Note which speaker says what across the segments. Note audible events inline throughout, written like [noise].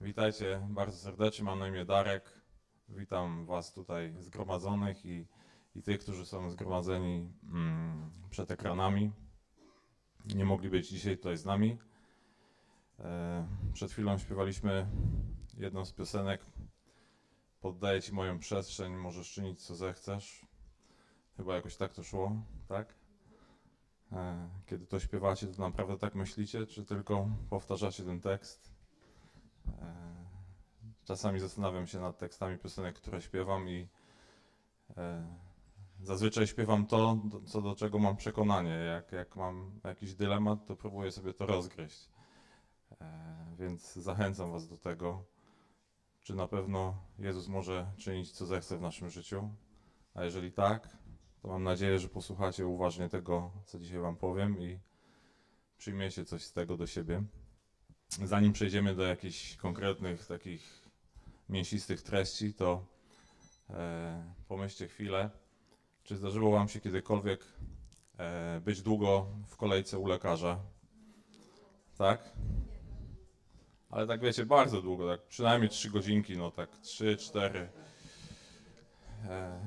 Speaker 1: Witajcie bardzo serdecznie, mam na imię Darek. Witam Was tutaj zgromadzonych i, i tych, którzy są zgromadzeni mm, przed ekranami. Nie mogli być dzisiaj tutaj z nami. E, przed chwilą śpiewaliśmy jedną z piosenek. Poddaję Ci moją przestrzeń, możesz czynić co zechcesz. Chyba jakoś tak to szło, tak? E, kiedy to śpiewacie, to naprawdę tak myślicie, czy tylko powtarzacie ten tekst? E, Czasami zastanawiam się nad tekstami piosenek, które śpiewam i e, zazwyczaj śpiewam to, co do czego mam przekonanie. Jak, jak mam jakiś dylemat, to próbuję sobie to rozgryźć. E, więc zachęcam Was do tego, czy na pewno Jezus może czynić, co zechce w naszym życiu. A jeżeli tak, to mam nadzieję, że posłuchacie uważnie tego, co dzisiaj Wam powiem i przyjmiecie coś z tego do siebie. Zanim przejdziemy do jakichś konkretnych takich mięsistych treści, to e, pomyślcie chwilę, czy zdarzyło Wam się kiedykolwiek e, być długo w kolejce u lekarza? Tak? Ale tak wiecie, bardzo długo, tak przynajmniej 3 godzinki, no tak 3, 4. E,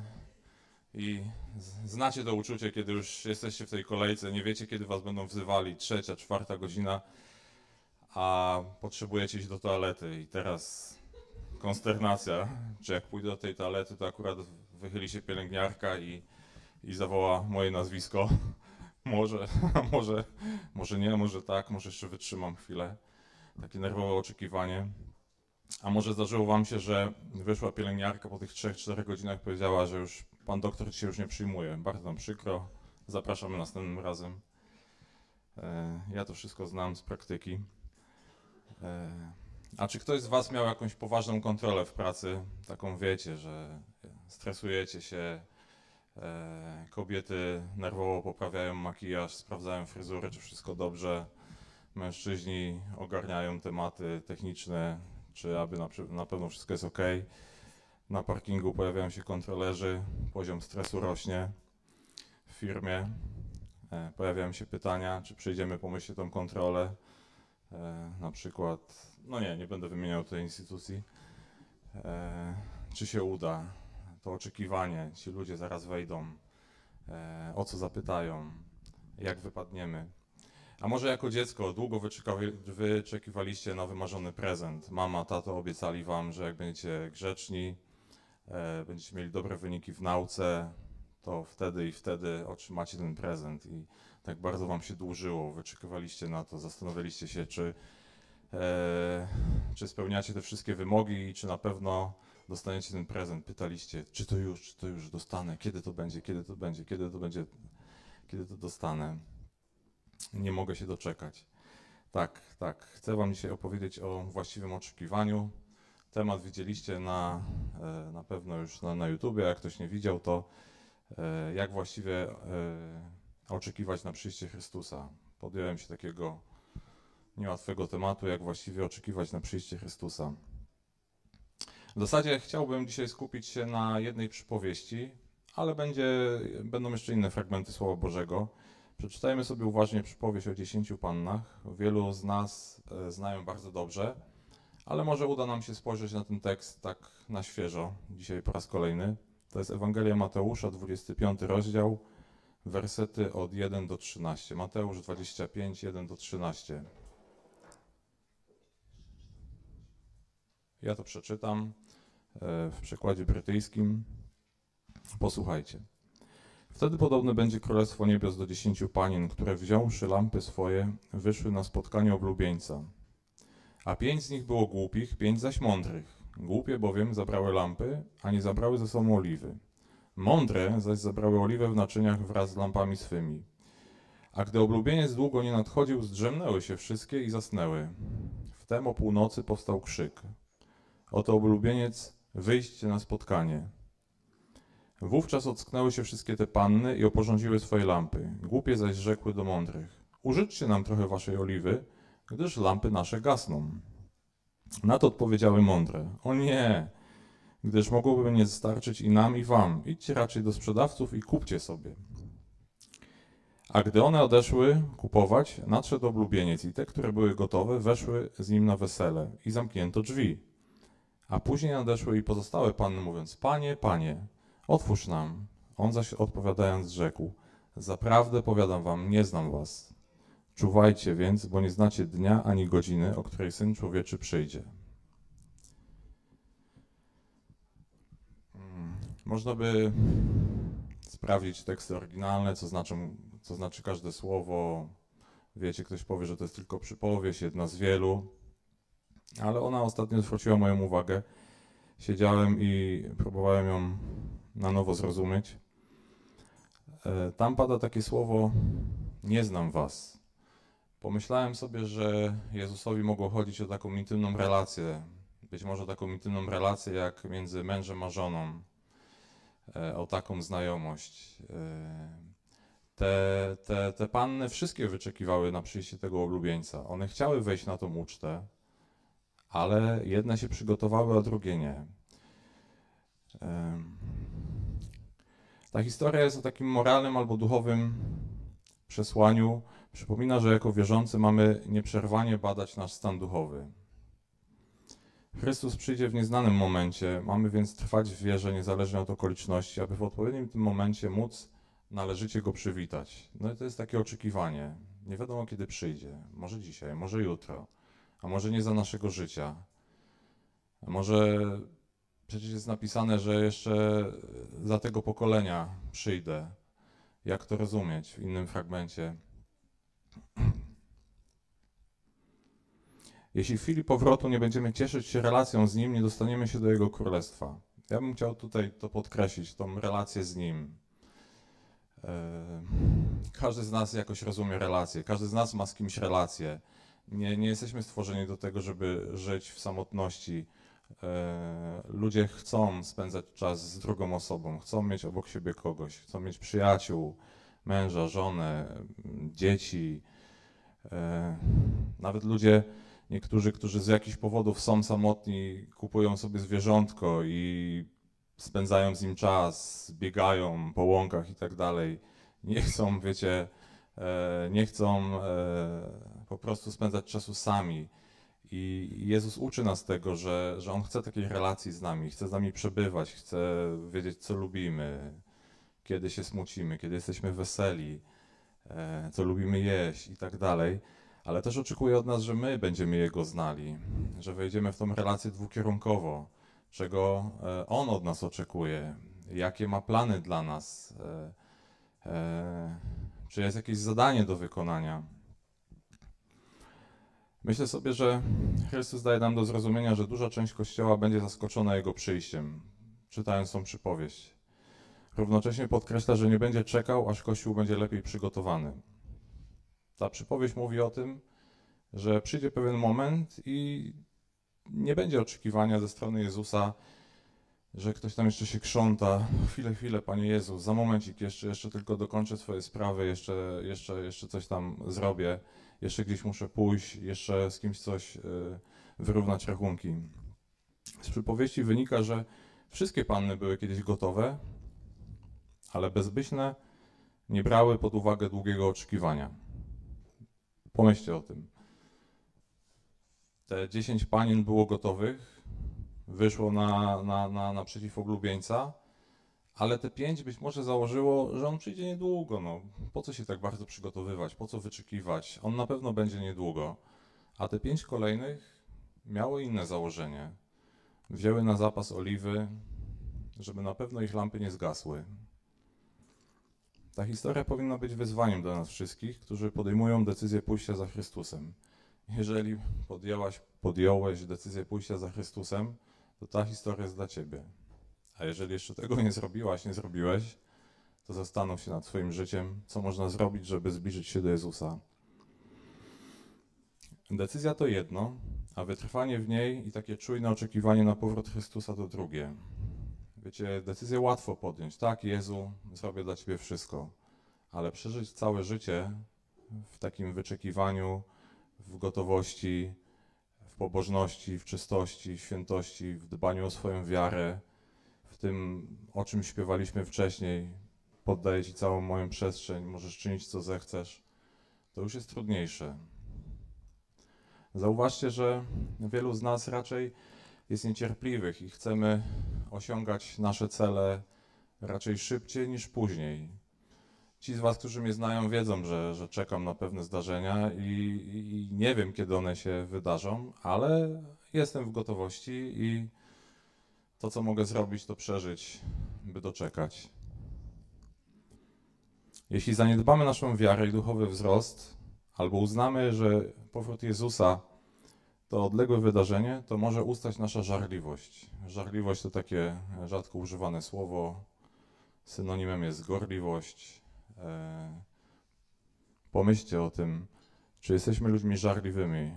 Speaker 1: I znacie to uczucie, kiedy już jesteście w tej kolejce, nie wiecie, kiedy Was będą wzywali, trzecia, czwarta godzina a potrzebujecie iść do toalety i teraz konsternacja, czy jak pójdę do tej toalety, to akurat wychyli się pielęgniarka i, i zawoła moje nazwisko. [laughs] Może, [laughs] może, może nie, może tak, może jeszcze wytrzymam chwilę. Takie nerwowe oczekiwanie. A może zdarzyło wam się, że wyszła pielęgniarka po tych 3-4 godzinach powiedziała, że już pan doktor cię już nie przyjmuje. Bardzo nam przykro. Zapraszamy następnym razem. E, Ja to wszystko znam z praktyki. E, A czy ktoś z Was miał jakąś poważną kontrolę w pracy? Taką wiecie, że stresujecie się, e, kobiety nerwowo poprawiają makijaż, sprawdzają fryzury, czy wszystko dobrze, mężczyźni ogarniają tematy techniczne, czy aby na, na pewno wszystko jest ok. Na parkingu pojawiają się kontrolerzy, poziom stresu rośnie w firmie. E, Pojawiają się pytania, czy przyjdziemy pomyśleć tą kontrolę. E, na przykład, no nie, nie będę wymieniał tej instytucji, e, czy się uda, to oczekiwanie, ci ludzie zaraz wejdą, e, o co zapytają, jak wypadniemy. A może jako dziecko długo wyczekiwaliście na wymarzony prezent. Mama, tato obiecali wam, że jak będziecie grzeczni, będziecie mieli dobre wyniki w nauce, to wtedy i wtedy otrzymacie ten prezent. I tak bardzo wam się dłużyło, wyczekiwaliście na to, zastanawialiście się, czy, e, czy spełniacie te wszystkie wymogi i czy na pewno dostaniecie ten prezent. Pytaliście, czy to już, czy to już dostanę, kiedy to będzie, kiedy to będzie, kiedy to będzie, kiedy to dostanę. Nie mogę się doczekać. Tak, tak. Chcę wam dzisiaj opowiedzieć o właściwym oczekiwaniu. Temat widzieliście na, e, na pewno już na, na YouTubie. Jak ktoś nie widział, to e, jak właściwie e, oczekiwać na przyjście Chrystusa. Podjąłem się takiego niełatwego tematu, jak właściwie oczekiwać na przyjście Chrystusa. W zasadzie chciałbym dzisiaj skupić się na jednej przypowieści, ale będzie, będą jeszcze inne fragmenty Słowa Bożego. Przeczytajmy sobie uważnie przypowieść o dziesięciu pannach. Wielu z nas e, znają bardzo dobrze, ale może uda nam się spojrzeć na ten tekst tak na świeżo, dzisiaj po raz kolejny. To jest Ewangelia Mateusza, 25 rozdział, wersety od 1 do 13. Mateusz 25, 1 do 13. Ja to przeczytam e, w przekładzie brytyjskim. Posłuchajcie. Wtedy podobne będzie Królestwo Niebios do dziesięciu panien, które wziąwszy lampy swoje, wyszły na spotkanie oblubieńca. A pięć z nich było głupich, pięć zaś mądrych. Głupie bowiem zabrały lampy, a nie zabrały ze sobą oliwy. Mądre zaś zabrały oliwę w naczyniach wraz z lampami swymi. A gdy oblubieniec długo nie nadchodził, zdrzemnęły się wszystkie i zasnęły. Wtem o północy powstał krzyk. Oto oblubieniec, wyjście na spotkanie. Wówczas ocknęły się wszystkie te panny i oporządziły swoje lampy. Głupie zaś rzekły do mądrych: Użyczcie nam trochę waszej oliwy, gdyż lampy nasze gasną. Na to odpowiedziały mądre: O nie, gdyż mogłoby nie starczyć i nam, i wam. Idźcie raczej do sprzedawców i kupcie sobie. A gdy one odeszły kupować, nadszedł oblubieniec i te, które były gotowe, weszły z nim na wesele i zamknięto drzwi. A później nadeszły i pozostałe panny, mówiąc: Panie, panie, otwórz nam. On zaś odpowiadając, rzekł: Zaprawdę powiadam wam, nie znam was. Czuwajcie więc, bo nie znacie dnia ani godziny, o której syn człowieczy przyjdzie. Można by sprawdzić teksty oryginalne, co, znaczą, co znaczy każde słowo. Wiecie, ktoś powie, że to jest tylko przypowieść, jedna z wielu, ale ona ostatnio zwróciła moją uwagę. Siedziałem i próbowałem ją na nowo zrozumieć. E, Tam pada takie słowo: Nie znam was. Pomyślałem sobie, że Jezusowi mogło chodzić o taką intymną relację, być może taką intymną relację jak między mężem a żoną, o taką znajomość. E, Te, te, te panny wszystkie wyczekiwały na przyjście tego oblubieńca. One chciały wejść na tą ucztę, ale jedne się przygotowały, a drugie nie. Ta historia jest o takim moralnym albo duchowym przesłaniu. Przypomina, że jako wierzący mamy nieprzerwanie badać nasz stan duchowy. Chrystus przyjdzie w nieznanym momencie, mamy więc trwać w wierze niezależnie od okoliczności, aby w odpowiednim tym momencie móc należycie Go przywitać. No i to jest takie oczekiwanie. Nie wiadomo kiedy przyjdzie. Może dzisiaj, może jutro, a może nie za naszego życia. A może przecież jest napisane, że jeszcze za tego pokolenia przyjdę. Jak to rozumieć w innym fragmencie? Jeśli w chwili powrotu nie będziemy cieszyć się relacją z Nim, nie dostaniemy się do Jego królestwa. Ja bym chciał tutaj to podkreślić, tą relację z Nim. E, Każdy z nas jakoś rozumie relacje, każdy z nas ma z kimś relację. Nie, nie jesteśmy stworzeni do tego, żeby żyć w samotności. E, Ludzie chcą spędzać czas z drugą osobą, chcą mieć obok siebie kogoś, chcą mieć przyjaciół, męża, żonę, dzieci. E, Nawet ludzie, niektórzy, którzy z jakichś powodów są samotni, kupują sobie zwierzątko i spędzają z nim czas, biegają po łąkach i tak dalej. Nie chcą, wiecie, e, nie chcą e, po prostu spędzać czasu sami. I Jezus uczy nas tego, że, że On chce takiej relacji z nami, chce z nami przebywać, chce wiedzieć, co lubimy, kiedy się smucimy, kiedy jesteśmy weseli, e, co lubimy jeść i tak dalej. Ale też oczekuje od nas, że my będziemy Jego znali, że wejdziemy w tą relację dwukierunkowo, czego e, On od nas oczekuje, jakie ma plany dla nas, e, e, czy jest jakieś zadanie do wykonania. Myślę sobie, że Chrystus daje nam do zrozumienia, że duża część Kościoła będzie zaskoczona Jego przyjściem, czytając tą przypowieść. Równocześnie podkreśla, że nie będzie czekał, aż Kościół będzie lepiej przygotowany. Ta przypowieść mówi o tym, że przyjdzie pewien moment i nie będzie oczekiwania ze strony Jezusa, że ktoś tam jeszcze się krząta. Chwilę, chwilę, Panie Jezu, za momencik jeszcze, jeszcze tylko dokończę swoje sprawy, jeszcze, jeszcze, jeszcze coś tam zrobię, jeszcze gdzieś muszę pójść, jeszcze z kimś coś y, wyrównać rachunki. Z przypowieści wynika, że wszystkie panny były kiedyś gotowe, ale bezbyśne nie brały pod uwagę długiego oczekiwania. Pomyślcie o tym. Te 10 panien było gotowych, wyszło na, na, na, naprzeciw oblubieńca, ale te pięć być może założyło, że on przyjdzie niedługo. No, po co się tak bardzo przygotowywać, po co wyczekiwać? On na pewno będzie niedługo. A te pięć kolejnych miało inne założenie. Wzięły na zapas oliwy, żeby na pewno ich lampy nie zgasły. Ta historia powinna być wyzwaniem dla nas wszystkich, którzy podejmują decyzję pójścia za Chrystusem. Jeżeli podjęłaś, podjąłeś decyzję pójścia za Chrystusem, to ta historia jest dla ciebie. A jeżeli jeszcze tego nie zrobiłaś, nie zrobiłeś, to zastanów się nad swoim życiem, co można zrobić, żeby zbliżyć się do Jezusa. Decyzja to jedno, a wytrwanie w niej i takie czujne oczekiwanie na powrót Chrystusa to drugie. Wiecie, decyzję łatwo podjąć. Tak, Jezu, zrobię dla Ciebie wszystko, ale przeżyć całe życie w takim wyczekiwaniu, w gotowości, w pobożności, w czystości, w świętości, w dbaniu o swoją wiarę, w tym, o czym śpiewaliśmy wcześniej, poddaję Ci całą moją przestrzeń, możesz czynić co zechcesz, to już jest trudniejsze. Zauważcie, że wielu z nas raczej jest niecierpliwych i chcemy osiągać nasze cele raczej szybciej niż później. Ci z Was, którzy mnie znają, wiedzą, że, że czekam na pewne zdarzenia i, i nie wiem, kiedy one się wydarzą, ale jestem w gotowości i to, co mogę zrobić, to przeżyć, by doczekać. Jeśli zaniedbamy naszą wiarę i duchowy wzrost, albo uznamy, że powrót Jezusa to odległe wydarzenie, to może ustać nasza żarliwość. Żarliwość to takie rzadko używane słowo. Synonimem jest gorliwość. E, pomyślcie o tym, czy jesteśmy ludźmi żarliwymi,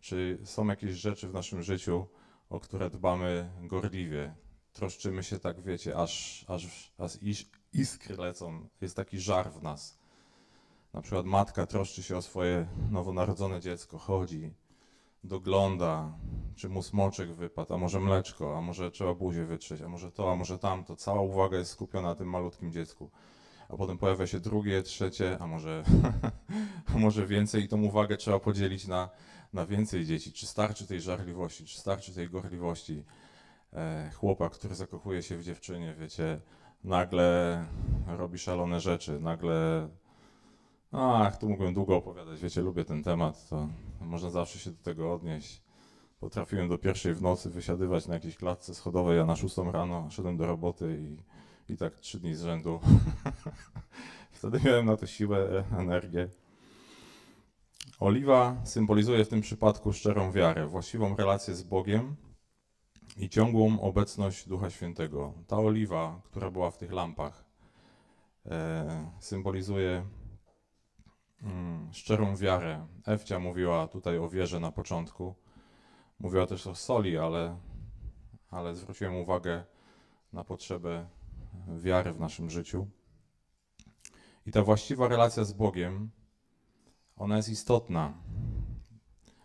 Speaker 1: czy są jakieś rzeczy w naszym życiu, o które dbamy gorliwie. Troszczymy się tak, wiecie, aż, aż, aż iskry lecą. Jest taki żar w nas. Na przykład matka troszczy się o swoje nowonarodzone dziecko, chodzi, dogląda, czy mu smoczek wypadł, a może mleczko, a może trzeba buzię wytrzeć, a może to, a może tamto. Cała uwaga jest skupiona na tym malutkim dziecku. A potem pojawia się drugie, trzecie, a może, [laughs] a może więcej i tą uwagę trzeba podzielić na, na więcej dzieci. Czy starczy tej żarliwości, czy starczy tej gorliwości? E, chłopak, który zakochuje się w dziewczynie, wiecie, nagle robi szalone rzeczy, nagle Ach, tu mógłbym długo opowiadać, wiecie, lubię ten temat, to można zawsze się do tego odnieść. Potrafiłem do pierwszej w nocy wysiadywać na jakiejś klatce schodowej, a na szóstą rano szedłem do roboty i, i tak trzy dni z rzędu. [laughs] Wtedy miałem na to siłę, energię. Oliwa symbolizuje w tym przypadku szczerą wiarę, właściwą relację z Bogiem i ciągłą obecność Ducha Świętego. Ta oliwa, która była w tych lampach, e, symbolizuje mm, szczerą wiarę. Ewcia mówiła tutaj o wierze na początku. Mówiła też o soli, ale, ale zwróciłem uwagę na potrzebę wiary w naszym życiu. I ta właściwa relacja z Bogiem, ona jest istotna.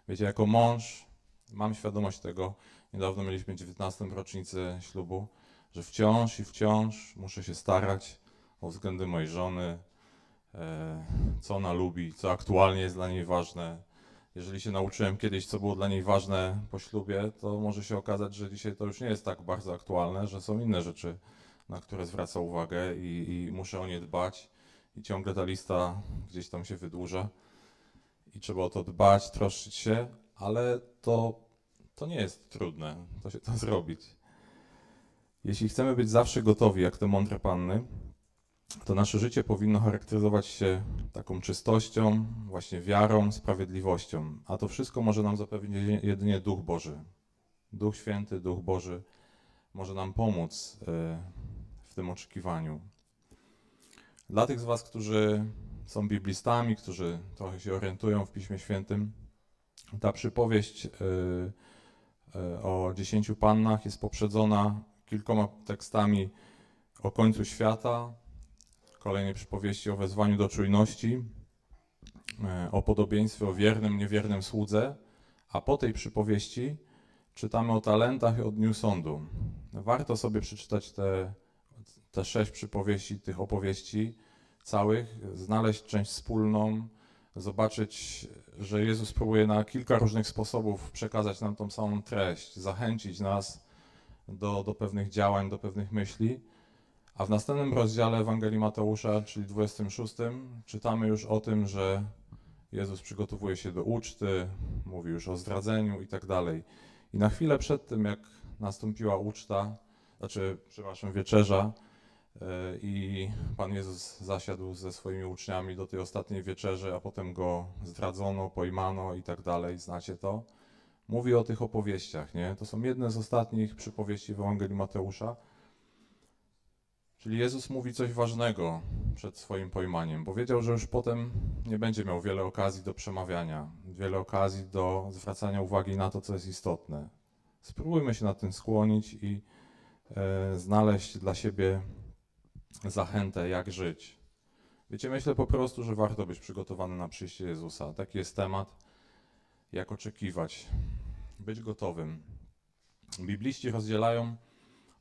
Speaker 1: Wiecie, jako mąż mam świadomość tego, niedawno mieliśmy 19. rocznicę ślubu, że wciąż i wciąż muszę się starać o względy mojej żony, co ona lubi, co aktualnie jest dla niej ważne. Jeżeli się nauczyłem kiedyś, co było dla niej ważne po ślubie, to może się okazać, że dzisiaj to już nie jest tak bardzo aktualne, że są inne rzeczy, na które zwraca uwagę i, i muszę o nie dbać. I ciągle ta lista gdzieś tam się wydłuża. I trzeba o to dbać, troszczyć się, ale to, to nie jest trudne, to się to [laughs] zrobić. Jeśli chcemy być zawsze gotowi, jak te mądre panny, to nasze życie powinno charakteryzować się taką czystością, właśnie wiarą, sprawiedliwością. A to wszystko może nam zapewnić jedynie Duch Boży. Duch Święty, Duch Boży może nam pomóc e, w tym oczekiwaniu. Dla tych z Was, którzy są biblistami, którzy trochę się orientują w Piśmie Świętym, ta przypowieść e, e, o dziesięciu pannach jest poprzedzona kilkoma tekstami o końcu świata, kolejnej przypowieści o wezwaniu do czujności, e, o podobieństwie o wiernym, niewiernym słudze, a po tej przypowieści czytamy o talentach i o dniu sądu. Warto sobie przeczytać te, te sześć przypowieści, tych opowieści całych, znaleźć część wspólną, zobaczyć, że Jezus próbuje na kilka różnych sposobów przekazać nam tą samą treść, zachęcić nas do, do pewnych działań, do pewnych myśli. A w następnym rozdziale Ewangelii Mateusza, czyli 26, czytamy już o tym, że Jezus przygotowuje się do uczty, mówi już o zdradzeniu i tak dalej. I na chwilę przed tym, jak nastąpiła uczta, znaczy, przepraszam, wieczerza, yy, i Pan Jezus zasiadł ze swoimi uczniami do tej ostatniej wieczerzy, a potem go zdradzono, pojmano i tak dalej, znacie to. Mówi o tych opowieściach, nie? To są jedne z ostatnich przypowieści w Ewangelii Mateusza. Czyli Jezus mówi coś ważnego przed swoim pojmaniem, bo wiedział, że już potem nie będzie miał wiele okazji do przemawiania, wiele okazji do zwracania uwagi na to, co jest istotne. Spróbujmy się na tym skłonić i e, znaleźć dla siebie zachętę, jak żyć. Wiecie, myślę po prostu, że warto być przygotowany na przyjście Jezusa. Taki jest temat, jak oczekiwać, być gotowym. Bibliści rozdzielają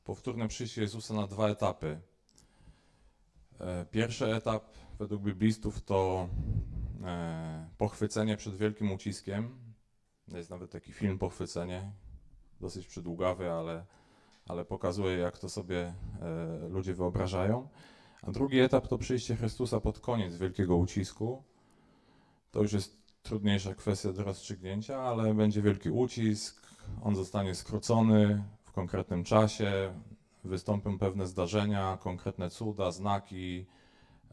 Speaker 1: powtórne przyjście Jezusa na dwa etapy. E, pierwszy etap według biblistów to e, pochwycenie przed wielkim uciskiem. Jest nawet taki film Pochwycenie, dosyć przydługawy, ale, ale pokazuje, jak to sobie e, ludzie wyobrażają. A drugi etap to przyjście Chrystusa pod koniec wielkiego ucisku. To już jest trudniejsza kwestia do rozstrzygnięcia, ale będzie wielki ucisk, on zostanie skrócony w konkretnym czasie, wystąpią pewne zdarzenia, konkretne cuda, znaki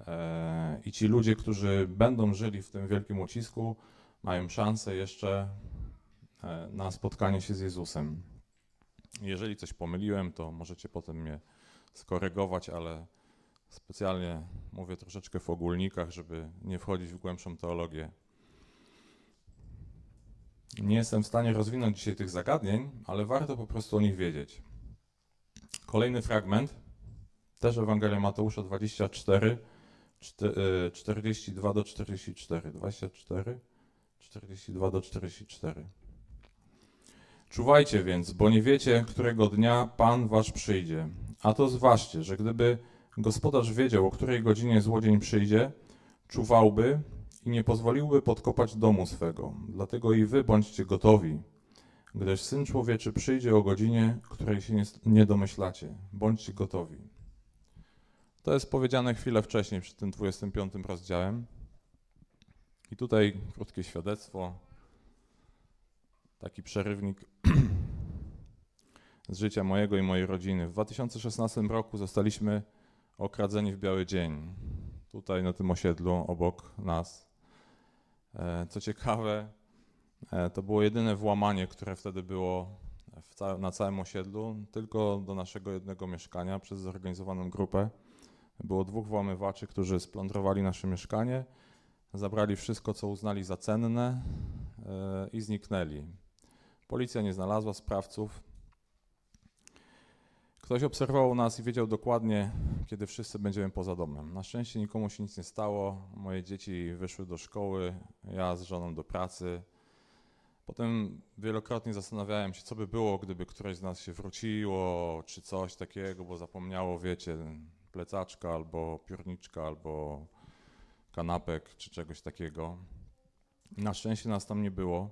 Speaker 1: e, i ci ludzie, którzy będą żyli w tym wielkim ucisku, mają szansę jeszcze e, na spotkanie się z Jezusem. Jeżeli coś pomyliłem, to możecie potem mnie skorygować, ale specjalnie mówię troszeczkę w ogólnikach, żeby nie wchodzić w głębszą teologię. Nie jestem w stanie rozwinąć dzisiaj tych zagadnień, ale warto po prostu o nich wiedzieć. Kolejny fragment, też Ewangelia Mateusza 24, 42 do 44. 24, 42 do 44. Czuwajcie więc, bo nie wiecie, którego dnia Pan wasz przyjdzie. A to zważcie, że gdyby gospodarz wiedział, o której godzinie złodziej przyjdzie, czuwałby i nie pozwoliłby podkopać domu swego. Dlatego i wy bądźcie gotowi, gdyż Syn Człowieczy przyjdzie o godzinie, której się nie, domyślacie. Bądźcie gotowi. To jest powiedziane chwilę wcześniej, przed tym 25 rozdziałem. I tutaj krótkie świadectwo, taki przerywnik [clears throat] z życia mojego i mojej rodziny. W 2016 roku zostaliśmy okradzeni w biały dzień, tutaj na tym osiedlu obok nas. E, co ciekawe, to było jedyne włamanie, które wtedy było na całym osiedlu, tylko do naszego jednego mieszkania przez zorganizowaną grupę. Było dwóch włamywaczy, którzy splądrowali nasze mieszkanie, zabrali wszystko, co uznali za cenne e, i zniknęli. Policja nie znalazła sprawców. Ktoś obserwował nas i wiedział dokładnie, kiedy wszyscy będziemy poza domem. Na szczęście nikomu się nic nie stało. Moje dzieci wyszły do szkoły, ja z żoną do pracy. Potem wielokrotnie zastanawiałem się, co by było, gdyby któreś z nas się wróciło, czy coś takiego, bo zapomniało, wiecie, plecaczka albo piórniczka, albo kanapek, czy czegoś takiego. Na szczęście nas tam nie było.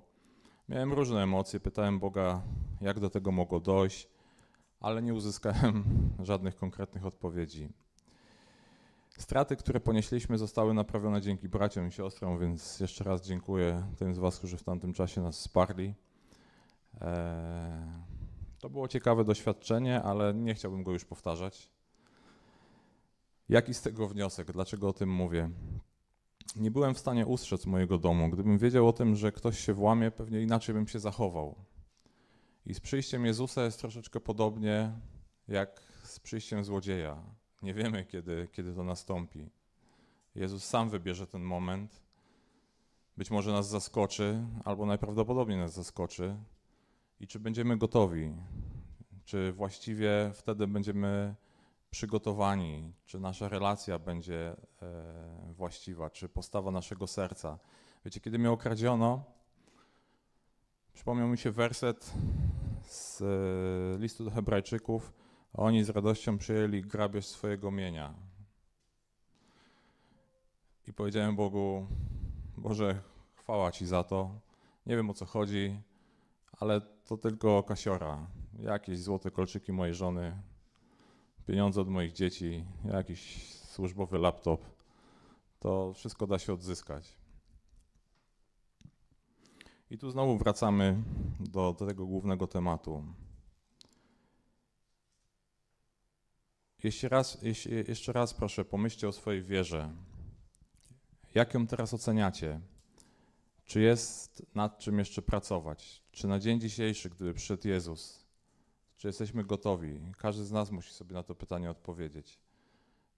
Speaker 1: Miałem różne emocje, pytałem Boga, jak do tego mogło dojść ale nie uzyskałem [laughs] żadnych konkretnych odpowiedzi. Straty, które ponieśliśmy, zostały naprawione dzięki braciom i siostrom, więc jeszcze raz dziękuję tym z Was, którzy w tamtym czasie nas wsparli. Eee, to było ciekawe doświadczenie, ale nie chciałbym go już powtarzać. Jaki z tego wniosek? Dlaczego o tym mówię? Nie byłem w stanie ustrzec mojego domu. Gdybym wiedział o tym, że ktoś się włamie, pewnie inaczej bym się zachował. I z przyjściem Jezusa jest troszeczkę podobnie jak z przyjściem złodzieja. Nie wiemy, kiedy, kiedy to nastąpi. Jezus sam wybierze ten moment. Być może nas zaskoczy, albo najprawdopodobniej nas zaskoczy. I czy będziemy gotowi? Czy właściwie wtedy będziemy przygotowani? Czy nasza relacja będzie e, właściwa? Czy postawa naszego serca? Wiecie, kiedy mnie okradziono, Przypomniał mi się werset z e, listu do Hebrajczyków. Oni z radością przyjęli grabież swojego mienia. I powiedziałem Bogu, Boże, chwała Ci za to. Nie wiem o co chodzi, ale to tylko kasiora. Jakieś złote kolczyki mojej żony, pieniądze od moich dzieci, jakiś służbowy laptop. To wszystko da się odzyskać. I tu znowu wracamy do, do tego głównego tematu. Jeszcze raz, jeszcze raz proszę, pomyślcie o swojej wierze. Jak ją teraz oceniacie? Czy jest nad czym jeszcze pracować? Czy na dzień dzisiejszy, gdyby przyszedł Jezus, czy jesteśmy gotowi? Każdy z nas musi sobie na to pytanie odpowiedzieć.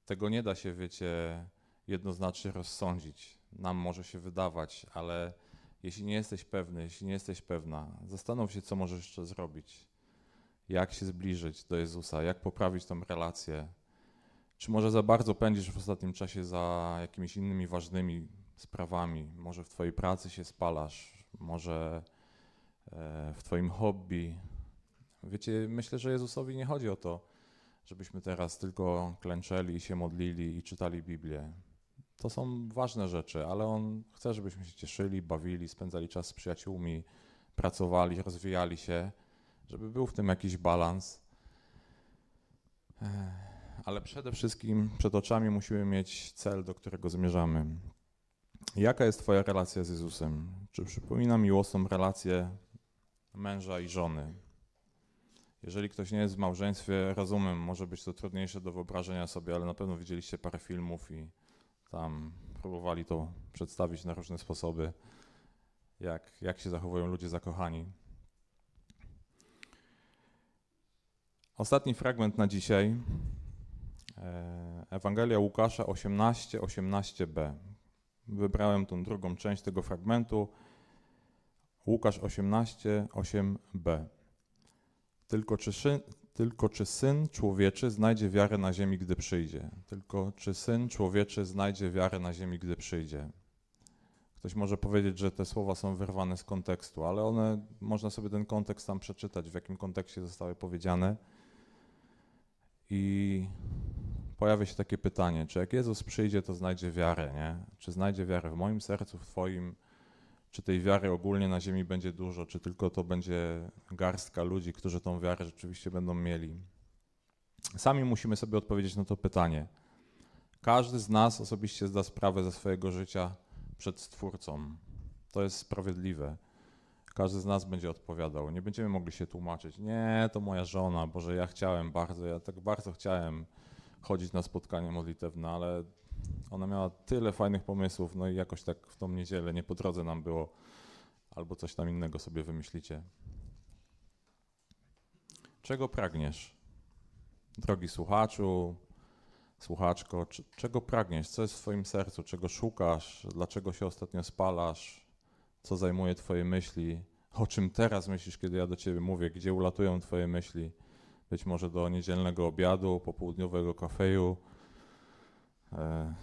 Speaker 1: Tego nie da się, wiecie, jednoznacznie rozsądzić. Nam może się wydawać, ale jeśli nie jesteś pewny, jeśli nie jesteś pewna, zastanów się, co możesz jeszcze zrobić. Jak się zbliżyć do Jezusa, jak poprawić tą relację. Czy może za bardzo pędzisz w ostatnim czasie za jakimiś innymi ważnymi sprawami? Może w Twojej pracy się spalasz, może e, w Twoim hobby. Wiecie, myślę, że Jezusowi nie chodzi o to, żebyśmy teraz tylko klęczeli i się modlili i czytali Biblię. To są ważne rzeczy, ale On chce, żebyśmy się cieszyli, bawili, spędzali czas z przyjaciółmi, pracowali, rozwijali się, żeby był w tym jakiś balans. Ale przede wszystkim przed oczami musimy mieć cel, do którego zmierzamy. Jaka jest Twoja relacja z Jezusem? Czy przypomina miłosną relację męża i żony? Jeżeli ktoś nie jest w małżeństwie, rozumiem, może być to trudniejsze do wyobrażenia sobie, ale na pewno widzieliście parę filmów i tam próbowali to przedstawić na różne sposoby, jak, jak się zachowują ludzie zakochani. Ostatni fragment na dzisiaj. E, Ewangelia Łukasza 18, 18b. Wybrałem tą drugą część tego fragmentu. Łukasz 18, 8b. Tylko czy, syn, tylko czy syn człowieczy znajdzie wiarę na ziemi, gdy przyjdzie? Tylko czy syn człowieczy znajdzie wiarę na ziemi, gdy przyjdzie? Ktoś może powiedzieć, że te słowa są wyrwane z kontekstu, ale one, można sobie ten kontekst tam przeczytać, w jakim kontekście zostały powiedziane. I pojawia się takie pytanie, czy jak Jezus przyjdzie, to znajdzie wiarę, nie? Czy znajdzie wiarę w moim sercu, w Twoim? Czy tej wiary ogólnie na ziemi będzie dużo, czy tylko to będzie garstka ludzi, którzy tą wiarę rzeczywiście będą mieli? Sami musimy sobie odpowiedzieć na to pytanie. Każdy z nas osobiście zda sprawę ze swojego życia przed Stwórcą. To jest sprawiedliwe. Każdy z nas będzie odpowiadał. Nie będziemy mogli się tłumaczyć. Nie, to moja żona, Boże, ja chciałem bardzo, ja tak bardzo chciałem chodzić na spotkanie modlitewne, ale ona miała tyle fajnych pomysłów, no i jakoś tak w tą niedzielę nie po drodze nam było, albo coś tam innego sobie wymyślicie. Czego pragniesz? Drogi słuchaczu, słuchaczko, czego pragniesz? Co jest w Twoim sercu? Czego szukasz? Dlaczego się ostatnio spalasz? Co zajmuje Twoje myśli? O czym teraz myślisz, kiedy ja do Ciebie mówię? Gdzie ulatują Twoje myśli? Być może do niedzielnego obiadu, popołudniowego kafeju, e,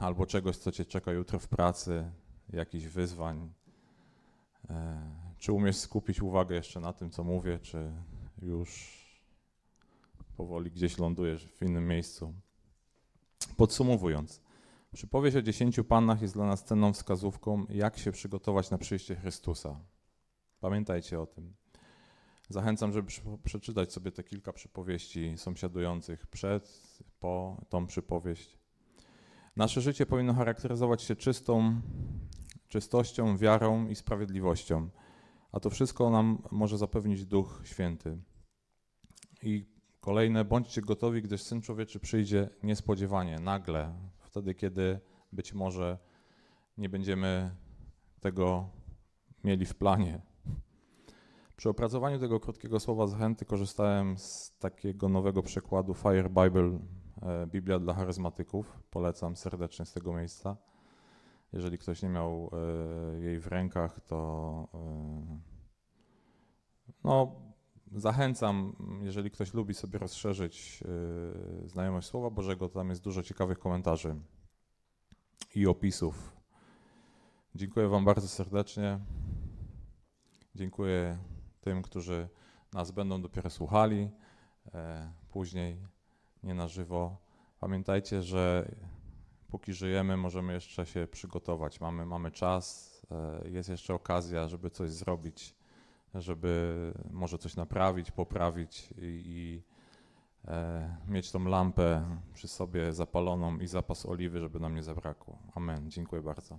Speaker 1: albo czegoś, co Cię czeka jutro w pracy, jakichś wyzwań. E, czy umiesz skupić uwagę jeszcze na tym, co mówię, czy już powoli gdzieś lądujesz w innym miejscu? Podsumowując, przypowieść o dziesięciu pannach jest dla nas cenną wskazówką, jak się przygotować na przyjście Chrystusa. Pamiętajcie o tym. Zachęcam, żeby przeczytać sobie te kilka przypowieści sąsiadujących przed, po tą przypowieść. Nasze życie powinno charakteryzować się czystą, czystością, wiarą i sprawiedliwością, a to wszystko nam może zapewnić Duch Święty. I kolejne, bądźcie gotowi, gdyż Syn Człowieczy przyjdzie niespodziewanie, nagle, wtedy, kiedy być może nie będziemy tego mieli w planie. Przy opracowaniu tego krótkiego słowa zachęty korzystałem z takiego nowego przekładu Fire Bible, e, Biblia dla charyzmatyków. Polecam serdecznie z tego miejsca. Jeżeli ktoś nie miał e, jej w rękach, to e, no, zachęcam, jeżeli ktoś lubi sobie rozszerzyć znajomość Słowa Bożego, to tam jest dużo ciekawych komentarzy i opisów. Dziękuję Wam bardzo serdecznie. Dziękuję tym, którzy nas będą dopiero słuchali, e, później nie na żywo. Pamiętajcie, że póki żyjemy, możemy jeszcze się przygotować. Mamy, mamy czas, e, jest jeszcze okazja, żeby coś zrobić, żeby może coś naprawić, poprawić i, i e, mieć tą lampę przy sobie zapaloną i zapas oliwy, żeby nam nie zabrakło. Amen. Dziękuję bardzo.